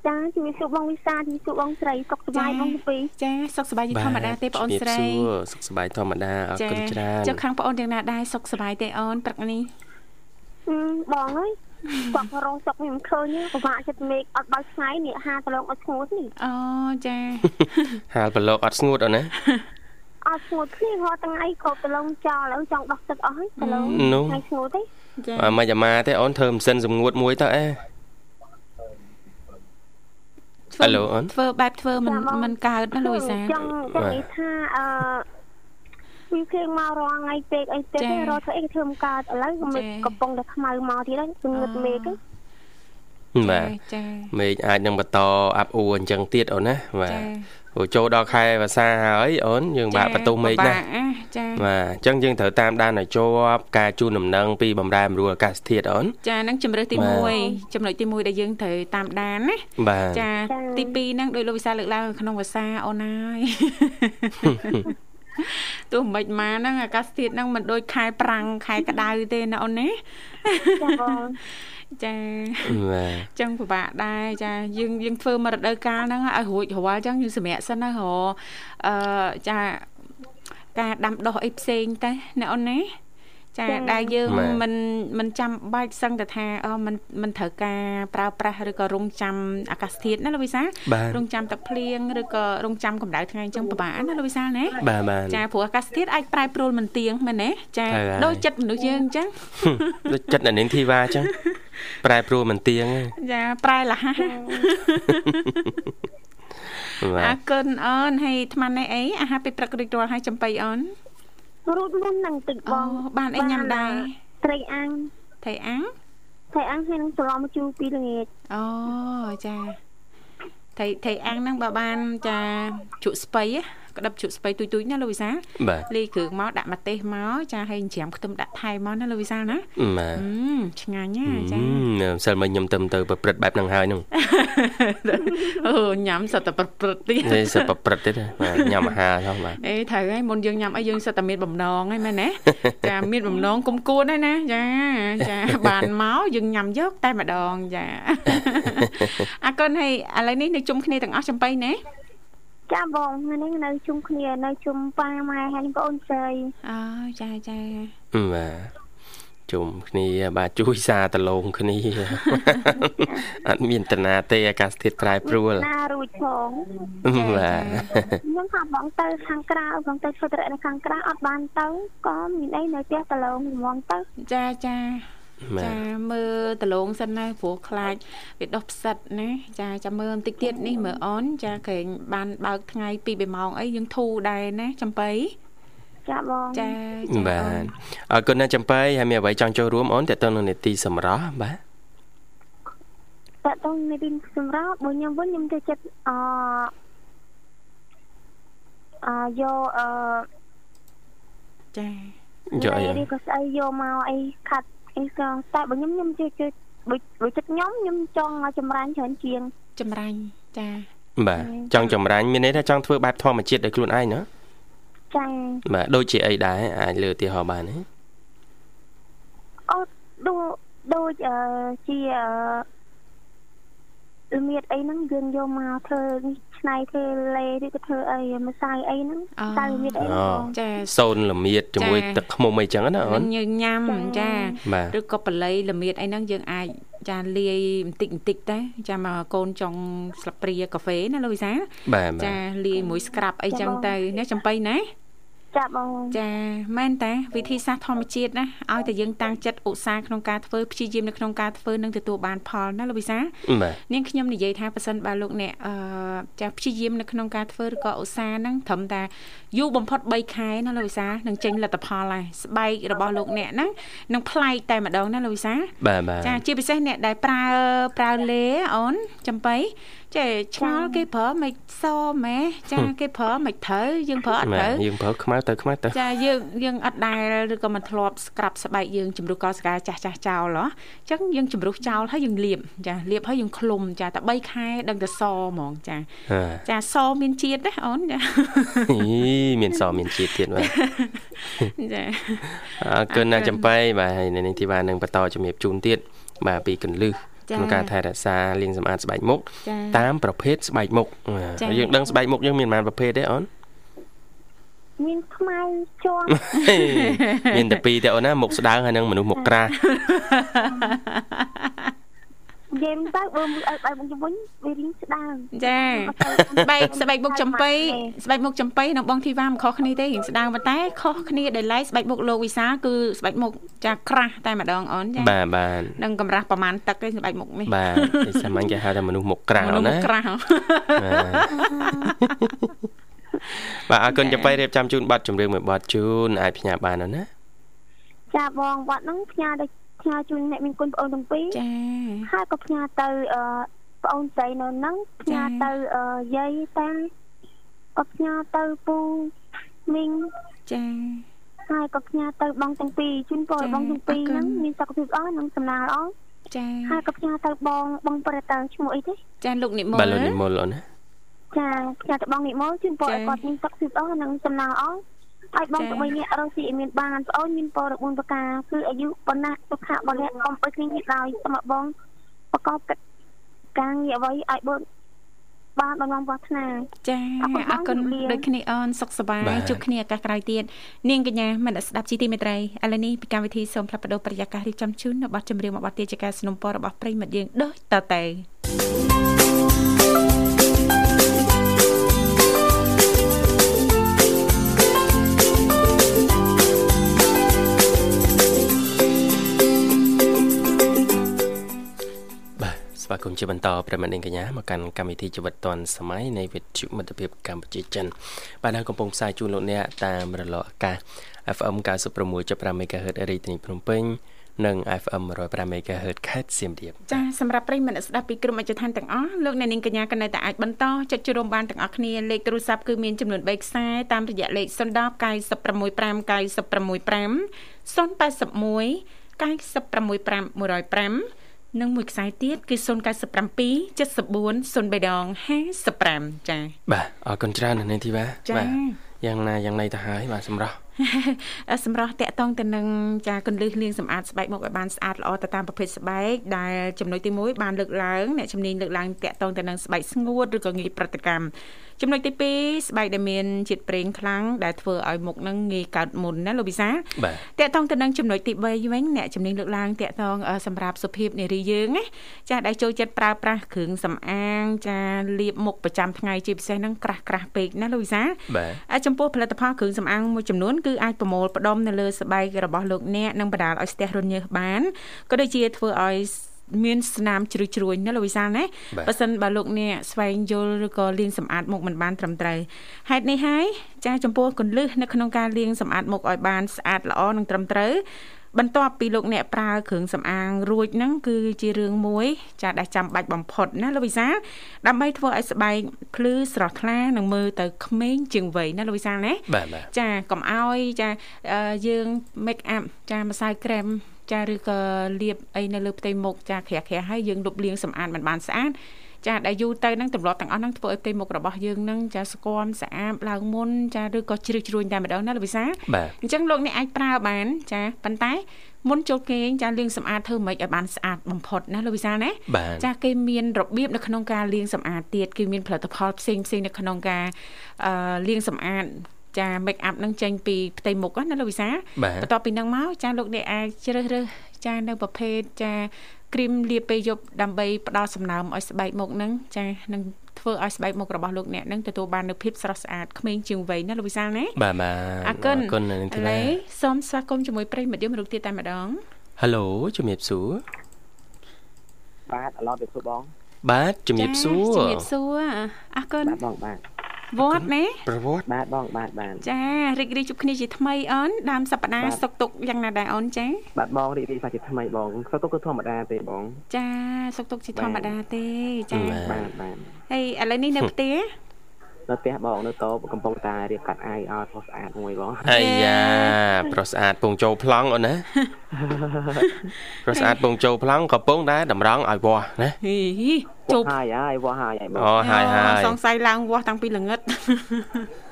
ចាជំរាបសួរបងវិសាជំរាបសួរបងស្រីសុខសប្បាយបងពីចាសុខសប្បាយជាធម្មតាទេបងអូនស្រីសុខសប្បាយធម្មតាអរគុណច្រើនចុះខាងបងអូនយ៉ាងណាដែរសុខសប្បាយទេអូនព្រឹកនេះបងអើយគាត់រងសុកខ្ញុំឃើញពិបាកចិត្តមេឃអត់បើកថ្ងៃនេះហាប្រឡងអត់ស្ងួតនេះអូចាហាលប្រឡងអត់ស្ងួតអូនណាអត់ស្ងួតគ្នារាល់ថ្ងៃក៏ប្រឡងចោលឥឡូវចង់ដោះទឹកអស់ហើយប្រឡងថ្ងៃស្ងួតទេចាមិនអាម៉ាទេអូនធ្វើម៉ាស៊ីនសម្ងួតមួយទៅអេ ហៅឡូអូនធ្វើបែបធ្វើមិនមិនកើតណាលូយសាចង់ចង់និយាយថាអឺពីភ្លៀងមករងថ្ងៃពេកអីពេករត់ធ្វើអីធ្វើមិនកើតឥឡូវមេឃកំពុងតែខ្មៅមកទៀតហើយងឹតមេឃបាទចាមេឃអាចនឹងបន្តអាប់អួរអញ្ចឹងទៀតអូនណាបាទ ព្រោះចូលដល់ខែវស្សាហើយអូនយើងបាក់បន្ទោសមេឃណាចាបាទអញ្ចឹងយើងត្រូវតាមដានឲ្យជាប់ការជូនដំណឹងពីបំរែបំរួលអាកាសធាតុអូនចាហ្នឹងជំរើសទី1ចំណុចទី1ដែលយើងត្រូវតាមដានណាចាទី2ហ្នឹងដោយលោកវិសាលើកឡើងក្នុងភាសាអូនហើយទោះមិនមកហ្នឹងអាកាសធាតុហ្នឹងមិនដូចខែប្រាំងខែក្តៅទេណាអូនណាចាបង ចាបាទចឹងពិបាកដែរចាយើងយើងធ្វើមករដូវកាលហ្នឹងឲ្យរួចរាល់ចឹងយើងសម្រាកសិនណារអឺចាការដាំដុះអីផ្សេងតែណាអូនណា ចាដែលយើងមិនមិនចាំបាច់សឹងតែថាអមិនមិនត្រូវការប្រើប្រាស់ឬក៏រងចាំអាកាសធាតុណាលោកវិសារងចាំទឹកភ្លៀងឬក៏រងចាំកម្ដៅថ្ងៃអញ្ចឹងពិបាកណាលោកវិសាណាចាព្រោះអាកាសធាតុអាចប្រែប្រួលមិនទៀងមែនទេចាដូចចិត្តមនុស្សយើងអញ្ចឹងដូចចិត្តអ្នកនាងធីវ៉ាអញ្ចឹងប្រែប្រួលមិនទៀងចាប្រែលះអរគុណអូនហើយអាត្មានេះអីអាហារពេលព្រឹករួចរាល់ហើយចំបៃអូន រូតមុននឹងទឹកបងបានអីញ៉ាំដែរត្រីអាំងត្រីអាំងត្រីអាំងហើយនឹងសឡមជូរពីល្ងាចអូចាត្រីត្រីអាំងហ្នឹងបើបានចាជក់ស្ពៃ ក្តឹបជក់ស្ពៃទុយទុយណាលោកវិសាលីគ្រឿងមកដាក់ម្ទេសមកចាហើយច្រាមខ្ទឹមដាក់ថែមមកណាលោកវិសាណាបាទឆ្ងាញ់ណាចាសិលមិញខ្ញុំទៅទៅប្រព្រឹត្តបែបហ្នឹងហើយហ្នឹងអូញ៉ាំសិតតែប្រព្រឹត្តទៀតនេះសិតប្រព្រឹត្តទៀតបាទញ៉ាំអាហារហ្នឹងបាទអេត្រូវហើយមុនយើងញ៉ាំអីយើងសិតតែមានបំណងហើយមែនទេចាមានបំណងគុំគួនហើយណាចាចាបានមកយើងញ៉ាំយកតែម្ដងចាអរគុណហើយឥឡូវនេះនៅជុំគ្នាទាំងអស់ចំបៃណា ចាបងថ្ងៃនេះនៅជុំគ្នានៅជុំប៉ាម៉ែហើយបងអូនស្រីអូចាចាបាទជុំគ្នាបាទជួយសារតឡងគ្នាអត់មានតាណាទេអាកាសធាតុប្រែប្រួលណារួចផងបាទខ្ញុំថាបងទៅខាងក្រៅបងទៅធ្វើត្រែនៅខាងក្រៅអត់បានទៅក៏មានអីនៅផ្ទះតឡងហ្មងទៅចាចា ចាមើលដលងសិនណាព្រោះខ្លាចវាដុះផ្សិតណាចាចាំមើលបន្តិចទៀតនេះមើលអនចាក្រែងបានបើកថ្ងៃ2 3ម៉ោងអីយើងធូរដែរណាចំបៃចចាបងចាបាទអរគុណណាស់ចំបៃហើយមានអ្វីចង់ចូលរួមអូនតើតើនឹងនីតិសម្រាប់បាទតើតើនេះទីសម្រាប់បើខ្ញុំវិញខ្ញុំទៅចិត្តអអយកអឺចាយកអីនេះក៏ស្អីយកមកអីខាត់ អីក៏តែបើខ្ញុំខ្ញុំជឿជឿបើចិត្តខ្ញុំខ្ញុំចង់ចម្រាញ់ច្រើនជាងចម្រាញ់ចាបាទចង់ចម្រាញ់មានន័យថាចង់ធ្វើបែបធម្មជាតិដោយខ្លួនឯងណាចាបាទដូចជាអីដែរអាចលើឧទាហរណ៍បានទេអូដូចដូចអឺជាអឺលមៀតអីហ្នឹងយើងយកមកធ្វើនេះ ឆ្នៃធ្វើលេឬក៏ធ្វើអីម្សៅអីហ្នឹងតែលមៀតអីហ្នឹងបងចាសូនល្មៀតជាមួយចាទឹកឃ្មុំអីចឹងណាអូនយើងញ៉ាំចាបាទឬក៏បល័យល្មៀតអីហ្នឹងយើងអាចចាលាយបន្តិចបន្តិចទៅចាមកកូនចុងស្លាបព្រាកាហ្វេណាលោកវិសាលបាទបាទចាលាយមួយស្ក្រាប់អីចឹងទៅណាចំបៃណា ចាបងចាមែនតាវិធីសាស្ត្រធម្មជាតិណាឲ្យតែយើងតាំងចិត្តឧស្សាហ៍ក្នុងការធ្វើព្យាយាមនៅក្នុងការធ្វើនឹងទទួលបានផលណាលោកវិសាលបាទនាងខ្ញុំនិយាយថាប៉ះសិនបើលោកអ្នកអឺចាព្យាយាមនៅក្នុងការធ្វើឬក៏ឧស្សាហ៍ហ្នឹងត្រឹមតែយូរបំផុត3ខែណាលោកវិសានឹងចេញលទ្ធផលហើយស្បែករបស់លោកអ្នកហ្នឹងនឹងប្លែកតែម្ដងណាលោកវិសាបាទបាទចាជាពិសេសអ្នកដែលប្រើប្រើលេអូនចំបៃ ចេះឆ្ងល់គេប្រើមិនសម៉ែចាគេប្រើមិនត្រូវយើងប្រើអត់បាត្រូវទយើងប្រើខ្មៅទៅខ្មៅទៅចាយើងយើងអត់ដែលឬក៏មិនធ្លាប់ស្ក្រាប់ស្បែកយើងជំរុះកោសកាចាស់ចាស់ចោលហ៎អញ្ចឹងយើងជំរុះចោលហើយយើងលាបចាលាបហើយយើងឃ្លុំចាតែ3ខែដឹងតែសហ្មងចាហាចាសមានជាតិណាអូនចាអីមានសមានជាតិទៀតបាទចាអរគុណណាស់ចំបៃបាទហើយនៅនេះទីបាននឹងបន្តជំរាបជូនទៀតបាទពីកន្លឹះចា៎ ក្នុងការថែរក្សាលាងសម្អាតស្បែកមុខចាតាមប្រភេទស្បែកមុខចា៎ហើយយើងដឹងស្បែកមុខយើងមានប៉ុន្មានប្រភេទទេអូនមានខ្មៅជាប់មានតែពីរទេអូនណាមុខស្ដើងហើយនឹងមនុស្សមុខក្រាស់ និយាយទៅបើមើលឲ្យបែបមកវិញវារៀងស្ដើងចាស្បែកស្បែកមុខចំបៃស្បែកមុខចំបៃនិងបងធីវ៉ាមិនខុសគ្នាទេរៀងស្ដើងប៉ុន្តែខុសគ្នាដែលឡែកស្បែកមុខលោកវិសាលគឺស្បែកមុខចាក្រាស់តែម្ដងអូនចាបាទបាទនឹងកម្រាស់ប្រមាណទឹកទេស្បែកមុខនេះបាទគេសាមញ្ញគេហៅថាមនុស្សមុខក្រាស់មនុអូស្សនមុណាខក្រាស់ហ៎បាទអរគុណចំបៃរៀបចំជូនប័ណ្ណជំរឿនមួយប័ណ្ណជូនអាចផ្ញើបានអូនណាចាបងវត្តហ្នឹងផ្ញើទៅ ផ្ញើជូនអ្នកមានគុណប្អូនទាំងពីរចាហើយក៏ផ្ញើទៅអឺប្អូនស្រីនៅហ្នឹងផ្ញើទៅអឺយាយតាក៏ផ្ញើទៅពូមីងចាហើយក៏ផ្ញើទៅបងទាំងពីរជូនពរចា៎បងទាំងពីរអរគុណហ្នឹងមានសុខភាពល្អនិងសំណាងល្អចាហើយក៏ផ្ញើទៅបងបងប្រតើឈ្មោះអីទេចាលោកនិមលបាទលោកនិមលអូនណាចាផ្ញើទៅបងនិមលជូនពរចា៎ឲ្យគាត់មានសុខភាពល្អនិងសំណាងល្អ ឲ្យបង ចា៎ ទាំងបីនាក់រកស៊ីឲ្យមានបានប្អូនមានពរ4ប្រការគឺអាយុប៉ុណ្ណាសុខៈបលៈកុំអុយគ្នាទៀតឡើយសូមឲ្យបងប្រកបកិច្ចការងារអ្វីឲ្យបងបានបំណងប្រាថ្នា ចា អរគុណ អរគុណ បងជំរាប ដូចគ្នាអូនសុខសប្បាយ បាទ ជួបគ្នាឱកាសក្រោយទៀតនាងកញ្ញាមិនស្ដាប់ជីទីមេត្រីឥឡូវនេះពីកម្មវិធីសូមផ្លាប់បដោប្រយាកររៀបចំជូននៅប័ណ្ណចម្រៀងមួយប័ណ្ណទៀតជាការสนับสนุนរបស់ប្រិយមិត្តយើងដូចតទៅ វាគមន៍ជាបន្តប្រិមត្តនាងកញ្ញាមកកាន់កម្មវិធីជីវិតឌွန်សម័យនៃវិទ្យុមិត្តភាពកម្ពុជាចិនបាទហើយកំពុងផ្សាយជូនលោកអ្នកតាមរលកអាកាស FM 96.5 MHz រាជធានីភ្នំពេញនិង FM 105 MHz ខេត្តសៀមរាបចាសម្រាប់ប្រិយមិត្តអ្នកស្ដាប់ពីក្រុមអិច្ចដ្ឋានទាំងអស់លោកអ្នកនាងកញ្ញាកណៃតែអាចបន្តចុចចូលរួមបានទាំងអស់គ្នាលេខទូរស័ព្ទគឺមានចំនួន3ខ្សែតាមរយៈលេខ010 965 965 081 965 105 និងមួយខ្សែទៀតគឺ097 74 03ដង55ចា៎បាទអរគុណច្រើននៅនេះធីវ៉ាចា៎យ៉ាងណាយ៉ាងណីទៅហើយបាទសម្រាប់ សម្រាប់តកតងទៅនឹងចាកន្លឹះលាងសម្អាតស្បែកមុខឲ្យបានស្អាតល្អទៅតាមប្រភេទស្បែកដែលចំណុចទី1បានលើកឡើងអ្នកជំនាញលើកឡើងតកតងទៅនឹងស្បែកស្ងួតឬក៏ងាយប្រតិកម្មចំណុចទី2ស្បែកដែលមានជាតិប្រេងខ្លាំងដែលធ្វើឲ្យមុខនឹងងាយកើតមុនណាលោកវិសាបាទតកតងទៅនឹងចំណុចទី3វិញអ្នកជំនាញលើកឡើងតកតងអឺសម្រាប់សុភាពនារីយើងណាចាដែលចូលចិត្តប្រើប្រាស់គ្រឿងសម្អាងចាលាបមុខប្រចាំថ្ងៃជាពិសេសហ្នឹងក្រាស់ក្រាស់ពេកណាលោកវិសាបាទហើយចំពោះផលិតផលគ្រឿងសម្អាងមួយចំនួនគឺអាចប្រមូលផ្ដុំនៅលើស្បែករបស់លោកអ្នកនិងបណ្ដាលឲ្យស្ទះរញើសបានក៏ដូចជាធ្វើឲ្យមានស្នាមជ្រុយជ្រួញណាលោកវិសាលណាបើសិនបើលោកអ្នកស្វែងយល់ឬក៏លាងសម្អាតមុខមិនបានត្រឹមត្រូវហេតុនេះហើយចាចំពោះកុនលឹះនៅក្នុងការលាងសម្អាតមុខឲ្យបានស្អាតល្អនិងត្រឹមត្រូវ បន្ទាប់ពីលោកអ្នកប្រើគ្រឿងសម្អាងរួចហ្នឹងគឺជារឿងមួយចាដែលចាំបាច់បំផុតណាលោកវិសាលដើម្បីធ្វើឲ្យស្បែកភ្លឺស្រស់ថ្លានិងមើលទៅក្មេងជាងវ័យណាលោកវិសាលណាបាទបាទចាកុំឲ្យចាយើង make up ចាម្សៅក្រែម ចាឬក៏លាបអីនៅលើផ្ទៃមុខចាក្រាក់ក្រាក់ហើយយើងលុបលាងសម្អាតមិនបានស្អាតចាដែលយូរទៅនឹងទម្លាប់ទាំងអស់ហ្នឹងធ្វើឲ្យផ្ទៃមុខរបស់យើងនឹងចាស្គមស្អាតឡើងមុនចាឬក៏ជ្រឹកជ្រួញតែម្ដងណាលោកវិសាអញ្ចឹងលោកអ្នកអាចប្រើបានចាប៉ុន្តែមុនចូលគេងចាលាងសម្អាតធ្វើម៉េចឲ្យបានស្អាតបំផុតណាលោកវិសាណាចាគេមានរបៀបនៅក្នុងការលាងសម្អាតទៀតគឺមានផលិតផលផ្សេងផ្សេងនៅក្នុងការលាងសម្អាត ចា make up នឹងចេញពីផ្ទៃមុខណាលោកវិសាបន្ទាប់ពីនឹងមកចាលោកអ្នកអាចជ្រើសរើសចានៅប្រភេទចាគ្រីមលាបពេលយប់ដើម្បីផ្ដល់សំណើមឲ្យស្បែកមុខនឹងចានឹងធ្វើឲ្យស្បែកមុខរបស់លោកអ្នកនឹងទទួលបាននូវភាពស្រស់ស្អាតក្មេងជាងវ័យណាលោកវិសាលណាបាទបាទអរគុណអរគុណនាងធីតាសូមស្វាគមន៍ជាមួយប្រិយមិត្តយើងរូបទៀតតែម្ដង Halo ជំរាបសួរបាទអឡោះទៅសួរបង បាទជំរាបសួរជំរាបសួរអរគុណបាទបងបាទ វត្តណាប្រវត្តិបាទបងបាទបាទចារីករាយជួបគ្នាជាថ្មីអូនដើមសប្តាហ៍សុកទុកយ៉ាងណាដែរអូនចាបាទបងរីករាយជាថ្មីបងសុកទុកគឺធម្មតាទេបង ចាសុកទុកជាធម្មតាទេចាបាទបាទហើយឥឡូវនេះនៅផ្ទះ នៅផ្ទះបងនៅតកំពុងតែរៀបកាត់អាយឲ្យផុសស្អាតមួយបងអាយ៉ាប្រុសស្អាតពងចូលប្លង់អូនណាប្រុសស្អាតពងចូលប្លង់កំពុងតែតម្រង់ឲ្យវាស់ណាហ៊ីជប់ហើយហើយវាស់ហើយបងអូហើយហើយសង្ស័យឡើងវាស់តាំងពីល្ងិត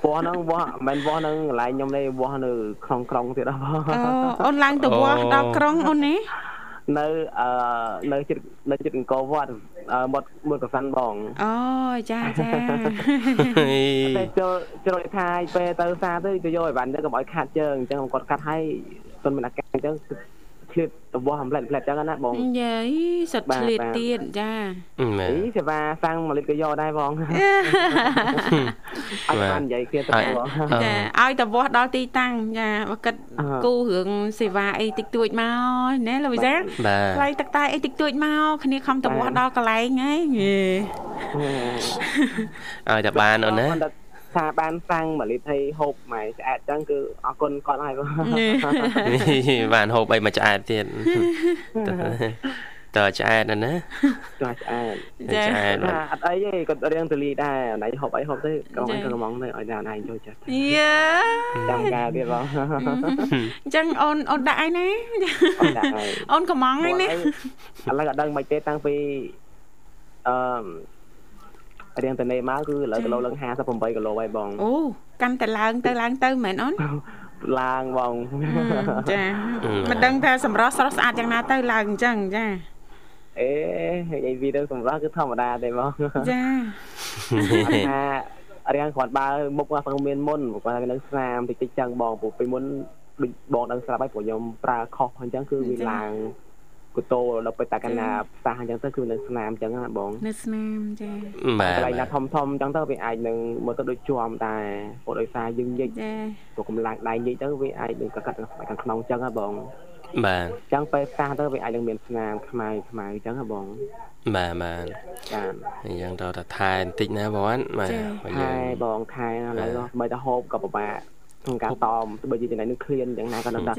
វាស់ហ្នឹងវាស់មិនវាស់ហ្នឹងកន្លែងខ្ញុំនេះវាស់នៅក្នុងក្រុងទៀតបងអូអូនឡើងទៅវាស់ដល់ក្រុងអូននេះ នៅអឺនៅជិតនៅជិតអង្គរវត្តមាត់មាត់កសាន់បងអូចាចាតែចូលជ្រុយថាយពេលទៅសាទៅទៅយកឲ្យបានទៅកុំឲ្យខាត់ជើងអញ្ចឹងគាត់កាត់ឲ្យទុនមានអាការអញ្ចឹង ឆ្លៀតរបស់អំផ្លែតផ្លែតចឹងណាបងយាយសុតឆ្លៀតទៀតចាអីសេវាសាំងមួយលីត្រក៏យកដែរបងអត់បាននិយាយគ្នាទៅបងចាឲ្យតវាស់ដល់ទីតាំងចាបើគិតគូរឿងសេវាអីតិចតួចមកណាលោកវិសាថ្លៃទឹកតែអីតិចតួចមកគ្នាខំតវាស់ដល់កន្លែងហ្នឹងឲ្យតែបានអូនណា ថាបានសាំង1លីត្រឲ្យហូបម៉ែឆ្អែតចឹងគឺអរគុណគាត់ហើយបានហូបអីមកឆ្អែតទៀតតើឆ្អែតណាណាតើឆ្អែតឆ្អែតអត់អីទេគាត់រៀងទលីដែរណៃហូបអីហូបទៅកុំឲ្យកុំងទៅឲ្យតែណៃចូលចិត្តយ៉ាចាំការទៀតបងអញ្ចឹងអូនអូនដាក់អីណាអូនកំងអីណាឥឡូវក៏ដឹងមិនទេតាំងពីអឺ រៀងតនេមកគឺឥឡូវគីឡូឡើង58គីឡូហើយបងអូកាន់តែឡើងទៅឡើងទៅមែនអូនឡើងបងចាមិនដឹងថាសម្រស់ស្រស់ស្អាតយ៉ាងណាទៅឡើងអញ្ចឹងចាអេនិយាយវីដេអូសម្រស់គឺធម្មតាទេបងចាថារៀងគ្រាន់បើមុខគាត់មានមុនគាត់នៅស្នាមតិចតិចចឹងបងព្រោះពីមុនដូចបងដឹងស្រាប់ហើយព្រោះខ្ញុំប្រើខុសអញ្ចឹងគឺវាឡើង កូតូដល់ទៅតាកណាផ្ទះអញ្ចឹងទៅគឺនៅស្នាមអញ្ចឹងណាបងនៅស្នាមចាបាទកន្លែងណាធំធំអញ្ចឹងទៅវាអាចនឹងមើលទៅដូចជាប់តែព្រោះដោយសារយើងញិចចាព្រោះកម្លាំងដៃញិចទៅវាអាចនឹងកាត់ខាងក្នុងអញ្ចឹងណាបងបាទអញ្ចឹងពេលផ្ទះទៅវាអាចនឹងមានស្នាមខ្មៅខ្មៅអញ្ចឹងណាបងបាទបាទបាទអញ្ចឹងតើថែបន្តិចណាបងបាទថែបងថែឥឡូវបើតែហូបក៏ពិបាកក្នុងការតមបើនិយាយចំណៃនឹងឃ្លានយ៉ាងណាក៏នៅតែ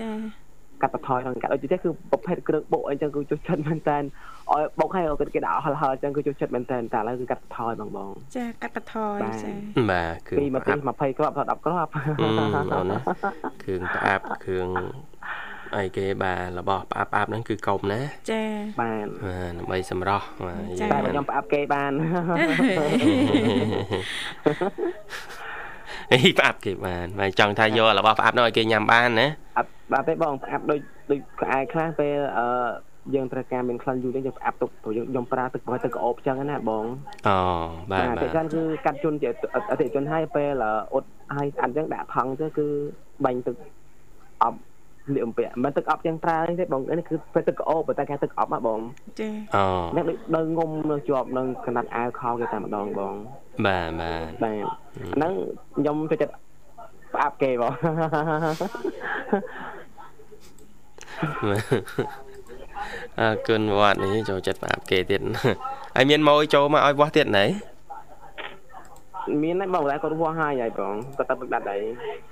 កាត់បន្ថយក្នុងកាត់ដូចទេគឺប្រភេទគ្រឿងបុកអីចឹងគឺជួយចិត្តមែនតើឲ្យបុកឲ្យគេដាក់ហលហលចឹងគឺជួយចិត្តមែនតើតែឥឡូវគឺកាត់បន្ថយបងបងចាកាត់បន្ថយចាបាទគឺពី20គ្រាប់ដល់10គ្រាប់អូណាគ្រឿងផ្អាប់គ្រឿងអីគេបាទរបស់ផ្អាប់ផ្អាប់ហ្នឹងគឺកុំណាចាបាទដើម្បីសម្រស់តែខ្ញុំផ្អាប់គេបានអី ផ្អាប់គេបានហើយចង់ថាយករបស់ផ្អាប់នោះឲ្យគេញ៉ាំបានណាអត់បាទទេបងផ្អាប់ដូចដូចក្អែខ្លះពេលអឺយើងត្រូវការមានក្លិនយូរទេយើងផ្អាប់ទុកព្រោះយើងខ្ញុំប្រើទឹកប្រហែលទឹកក្អូបចឹងណាបងអូបាទបាទតែចឹងគឺកាត់ជន់ជាអតិជនឲ្យពេលអ៊ុតឲ្យស្អាតចឹងដាក់ថង់ទៅគឺបាញ់ទឹកអប់ លៀកអំពាក់មិនទឹកអប់ចឹងប្រើទេបងនេះគឺពេលទឹកក្អូបតែគេទឹកអប់ហ៎បងចាអូនេះដូចងុំនៅជាប់នឹងកណាត់អាវខោគេតែម្ដងបងបាទបាទបាទហ្នឹងខ្ញុំចូលចិត្តផ្អាប់គេបងអើគុណវត្តនេះចូលចិត្តប្រាប់គេទៀតហើយមានម៉ួយចូលមកឲ្យវាស់ទៀតណែមានហើយបងតែគាត់វាស់ហើយហើយបងគាត់ទៅពឹកដាត់ហើយ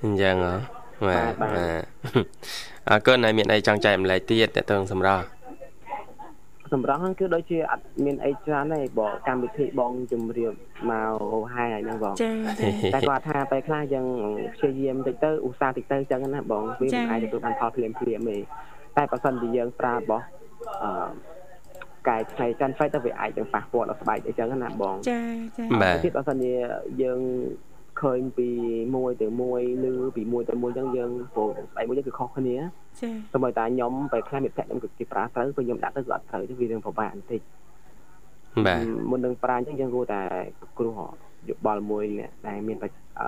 អញ្ចឹងហ៎ បាទបាទអរគុណហើយមានអីចង់ចែកម្លែកទៀតតើតើសម្រាប់សម្រាប់ហ្នឹងគឺដូចជាអត់មានអីច្រើនទេបងកម្មវិធីបងជំរាបមកហើយហ្នឹងបងចាតែគាត់ថាពេលខ្លះយើងព្យាយាមតិចទៅឧស្សាហ៍តិចទៅចឹងណាបងវាមិនអាចទទួលបានផលភ្លាមភ្លាមទេតែបើសិនជាយើងប្រើរបស់អឺកែច្នៃកាន់ហ្វៃទៅវាអាចនឹងប៉ះពាល់ដល់ស្បែកអីចឹងណាបងចាចាបាទទៀតបើសិនជាយើង ឃើញពីមួយទៅមួយឬពីមួយទៅមួយអញ្ចឹងយើងព្រោះស្បែកមួយយើងគឺខុសគ្នាចាសូម្បីតែខ្ញុំបែរខ្លះមិត្តភក្តិខ្ញុំគឺគេប្រើត្រូវពេលខ្ញុំដាក់ទៅគឺអត់ត្រូវទេវានឹងពិបាកបន្តិចបាទមុននឹងប្រាអញ្ចឹងយើងគួរតែគ្រោះយោបល់មួយអ្នកដែលមាន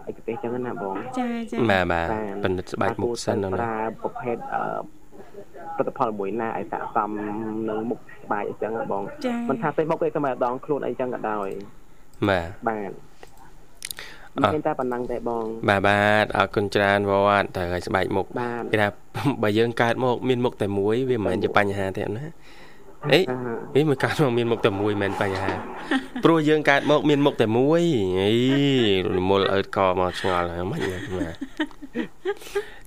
ឯកទេសចឹងណាបងចាចាបាទបាទពិនិត្យស្បែកមុខសិនណាប្រើប្រភេទផលិតផលមួយណាឲ្យស័ក្តិសមនឹងមុខស្បែកអញ្ចឹងបងមិនថាទេមុខទេតែម្ដងខ្លួនអីចឹងក៏ដោយបាទបាទ មានតែប៉ុណ្ណឹងទេបង បាទបាទអរគុណច្រើនវត្តតែឲ្យស្បែកមុខគេថាបើយើងកើតមកមានមុខតែមួយវាមិនមែនជាបញ្ហាទេណាអីនេះមកកើតមកមានមុខតែមួយមិនបញ្ហាព្រោះយើងកើតមកមានមុខតែមួយអីរមុលអើតកមកឆ្ងល់ហ្នឹងមិនបាទ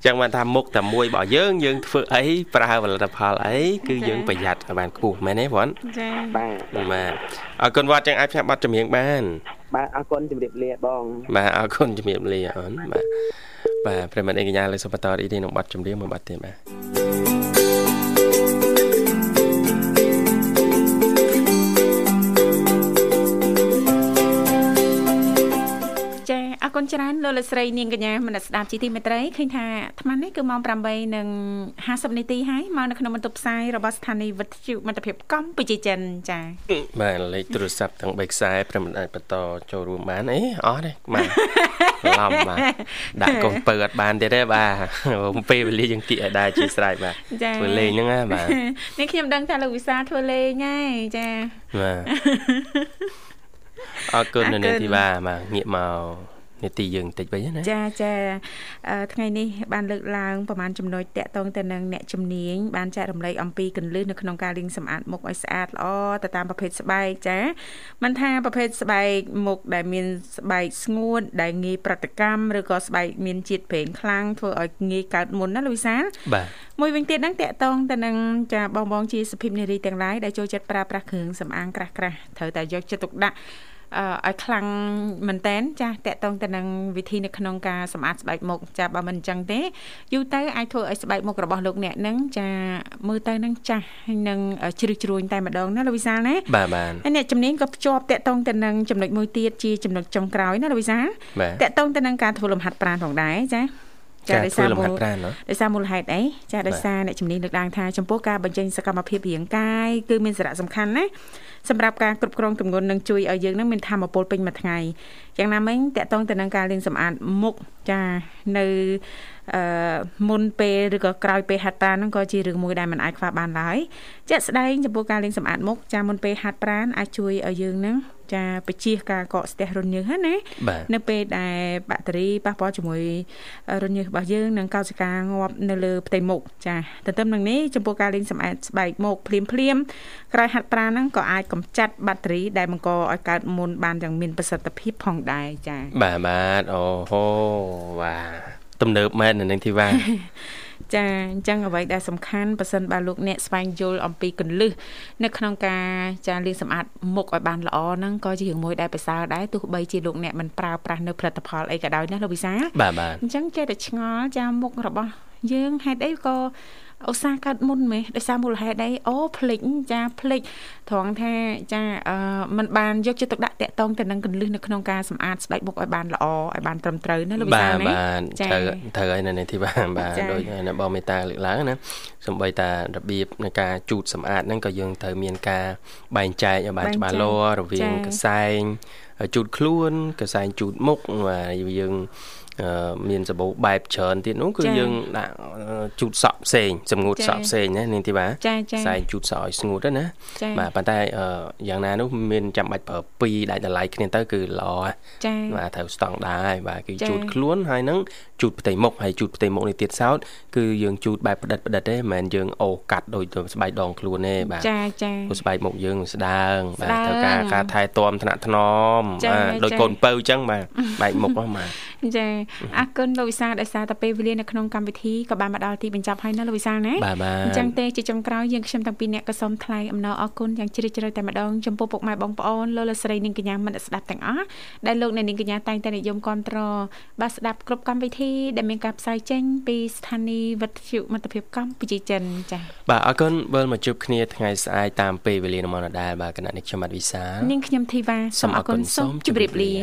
ចឹងបានថាមុខតែមួយរបស់យើងយើងធ្វើអីប្រើផលិតផលអីគឺយើងប្រយ័ត្នឲ្យបានខ្ពស់មែនទេបងចាបាទបាទអរគុណវត្តចឹងអាចផ្សាយប័ណ្ណចម្រៀងបាន បាទអរគុណជំរាបលាបងបាទអរគុណជំរាបលាអូនបាទបាទប្រិមត្តអេកញ្ញាលើសុបតរីនេះនឹងប័ណ្ណចម្រៀងមួយប័ណ្ណទៀតបាទ គុណច្រើនលោកលោកស្រីនាងកញ្ញាមនស្ដាប់ជីទីមេត្រីឃើញថាអាត្មានេះគឺម៉ោង8:50នាទីហើយមកនៅក្នុងបន្ទប់ផ្សាយរបស់ស្ថានីយ៍វិទ្យុមិត្តភាពកម្ពុជាចិនចា៎បាទលេខទូរស័ព្ទទាំង3ខ្សែព្រមអាចបន្តចូលរួមបានអេអស់ទេបាទឡំបាទដាក់កូនពើអត់បានទៀតទេបាទពេលវេលាយើងគៀកឲ្យដែរជាស្រ័យបាទធ្វើលេងហ្នឹងណាបាទនេះខ្ញុំដឹងថាលោកវិសាធ្វើលេងហើយចាបាទអរគុណនៅនេះទីបាទបាទងាកមក នេតិយើងបន្តិចវិញណាចាចាថ្ងៃនេះបានលើកឡើងប្រហែលចំណុចតកតងទៅនឹងអ្នកជំនាញបានចែករំលែកអំពីកលឹះនៅក្នុងការលាងសម្អាតមុខឲ្យស្អាតល្អទៅតាមប្រភេទស្បែកចាមិនថាប្រភេទស្បែកមុខដែលមានស្បែកស្ងួតដែលងាយប្រតិកម្មឬក៏ស្បែកមានជាតិប្រេងខ្លាំងធ្វើឲ្យងាយកើតមុនណាលូវីសាបាទមួយវិញទៀតហ្នឹងតកតងទៅនឹងចាបងបងជាសុភិមនារីទាំងឡាយដែលចូលចិត្តប្រើប្រាស់គ្រឿងសម្អាងក្រាស់ក្រាស់ត្រូវតែយកចិត្តទុកដាក់ ឲ្យខ្លាំងមែនតែនចាស់តកតងទៅនឹងវិធីនៅក្នុងការសម្អាតស្បែកមុខចាបើមិនអញ្ចឹងទេយូរទៅអាចធ្វើឲ្យស្បែកមុខរបស់លោកអ្នកនឹងចាមើលទៅនឹងចាស់នឹងជ្រឹះជ្រួញតែម្ដងណាលោកវិសាលណាបាទបាទហើយអ្នកជំនាញក៏ភ្ជាប់តកតងទៅនឹងចំណុចមួយទៀតជាចំណុចចុងក្រោយណាលោកវិសាលតកតងទៅនឹងការធ្វើលំហាត់ប្រាណផងដែរចាចាដោយសារមូលដោយសារមូលហេតុអីចាដោយសារអ្នកជំនាញលើកឡើងថាចំពោះការបញ្ចេញសកម្មភាពរាងកាយគឺមានសារៈសំខាន់ណា សម្រាប់ការគ្រប់គ្រងទម្ងន់និងជួយឲ្យយើងនឹងមានធម៌ពលពេញមួយថ្ងៃយ៉ាងណាមិញតកតងទៅនឹងការលាងសម្អាតមុខចានៅ អឺមុនពេលឬក៏ក្រោយពេលហាត់ប្រាណហ្នឹងក៏ជារឿងមួយដែលមិនអាចខ្វះបានឡើយជាក់ស្ដែងចំពោះការលាងសម្អាតមុខចាមុនពេលហាត់ប្រាណអាចជួយឲ្យយើងហ្នឹងចាបជាការកកស្ទះរនញើសណានៅពេលដែលបាក់តេរីប៉ះពាល់ជាមួយរនញើសរបស់យើងនិងកោសិកាងាប់នៅលើផ្ទៃមុខចាទន្ទឹមនឹងនេះចំពោះការលេងសម្អាតស្បែកមុខភ្លាមភ្លាមក្រោយហាត់ប្រាណហ្នឹងក៏អាចកម្ចាត់បាក់តេរីដែលបង្កឲ្យកើតមុនបានយ៉ាងមានប្រសិទ្ធភាពផងដែរចាបាទបាទអូហូបាទ ទំនើបមែននៅនឹងធីវ៉ាចាអញ្ចឹងអ្វីដែលសំខាន់ប៉ះសិនបើលោកអ្នកស្វែងយល់អំពីកលឹះនៅក្នុងការចាលាងសម្អាតមុខឲ្យបានល្អហ្នឹងក៏ជារឿងមួយដែលប្រសើរដែរទោះបីជាលោកអ្នកមិនប្រើប្រាស់នៅផលិតផលអីក៏ដោយណាលោកវិសាបាទបាទអញ្ចឹងចេះតែឆ្ងល់ចាមុខរបស់យើងហេតុអីក៏ ឧស្សាហ៍កើតមុនមេដោយសារមូលហេតុអីអូភ្លេចចាភ្លេចត្រង់ថាចាអឺมันបានយកចិត្តទុកដាក់តាក់តងទៅនឹងកលឹះនៅក្នុងការសម្អាតស្បែកមុខឲ្យបានល្អឲ្យបានត្រឹមត្រូវណាលោកវិសាលណាបាទត្រូវត្រូវហើយនៅនេះទីបាទបាទដូចនៅបងមេតាលើកឡើងណាសំបីតារបៀបនៃការជូតសម្អាតហ្នឹងក៏យើងត្រូវមានការបែងចែកឲ្យបានច្បាស់លាស់រវាងកសែងជូតខ្លួនកសែងជូតមុខបាទយើង មានសាប៊ូបែបច្រើនទៀតនោះគឺយើងដាក់ជូតសក់ផ្សេងសម្ងួតសក់ផ្សេងណានាងធីបាចាចាខ្សែជូតសក់ឲ្យស្ងួតណាបាទប៉ុន្តែយ៉ាងណានោះមានចាំបាច់ប្រើពីរដាច់តម្លៃគ្នាទៅគឺល្អចាបាទត្រូវស្តង់ដាហើយបាទគឺជូតខ្លួនហើយនឹងជូតផ្ទៃមុខហើយជូតផ្ទៃមុខនេះទៀតសោតគឺយើងជូតបែបផ្ដិតផ្ដិតទេមិនមែនយើងអូកាត់ដូចស្បែកដងខ្លួនទេបាទចាចាព្រោះស្បែកមុខយើងស្ដើងបាទត្រូវការការថែទាំថ្នាក់ថ្នមបាទដូចកូនពៅអញ្ចឹងបាទបែកមុខហ្នឹងបាទចាអរគុណលោកវិសាលដែលសារតែពេលវេលានៅក្នុងកម្មវិធីក៏បានមកដល់ទីបញ្ចប់ហើយណាលោកវិសាលណាអញ្ចឹងទេជាចុងក្រោយយើងខ្ញុំទាំងពីរអ្នកក៏សូមថ្លែងអំណរអគុណយ៉ាងជ្រាលជ្រៅតែម្ដងចំពោះពុកម៉ែបងប្អូនលោកលោកស្រីនាងកញ្ញាមិត្តស្ដាប់ទាំងអស់ដែលលោកអ្នកនាងកញ្ញាតែងតែនិយមគ្រប់គ្រងបាទស្ដាប់គ្រប់កម្មវិធីដែលមានការផ្សាយចេញពីស្ថានីយ៍វិទ្យុមិត្តភាពកម្ពុជាចិនចា៎បាទអរគុណវិលមកជួបគ្នាថ្ងៃស្អែកតាមពេលវេលានមនដាលបាទគណៈនេះខ្ញុំបាទវិសានាងខ្ញុំធីវ៉ាសូមអរគុណសូមជម្រាបលា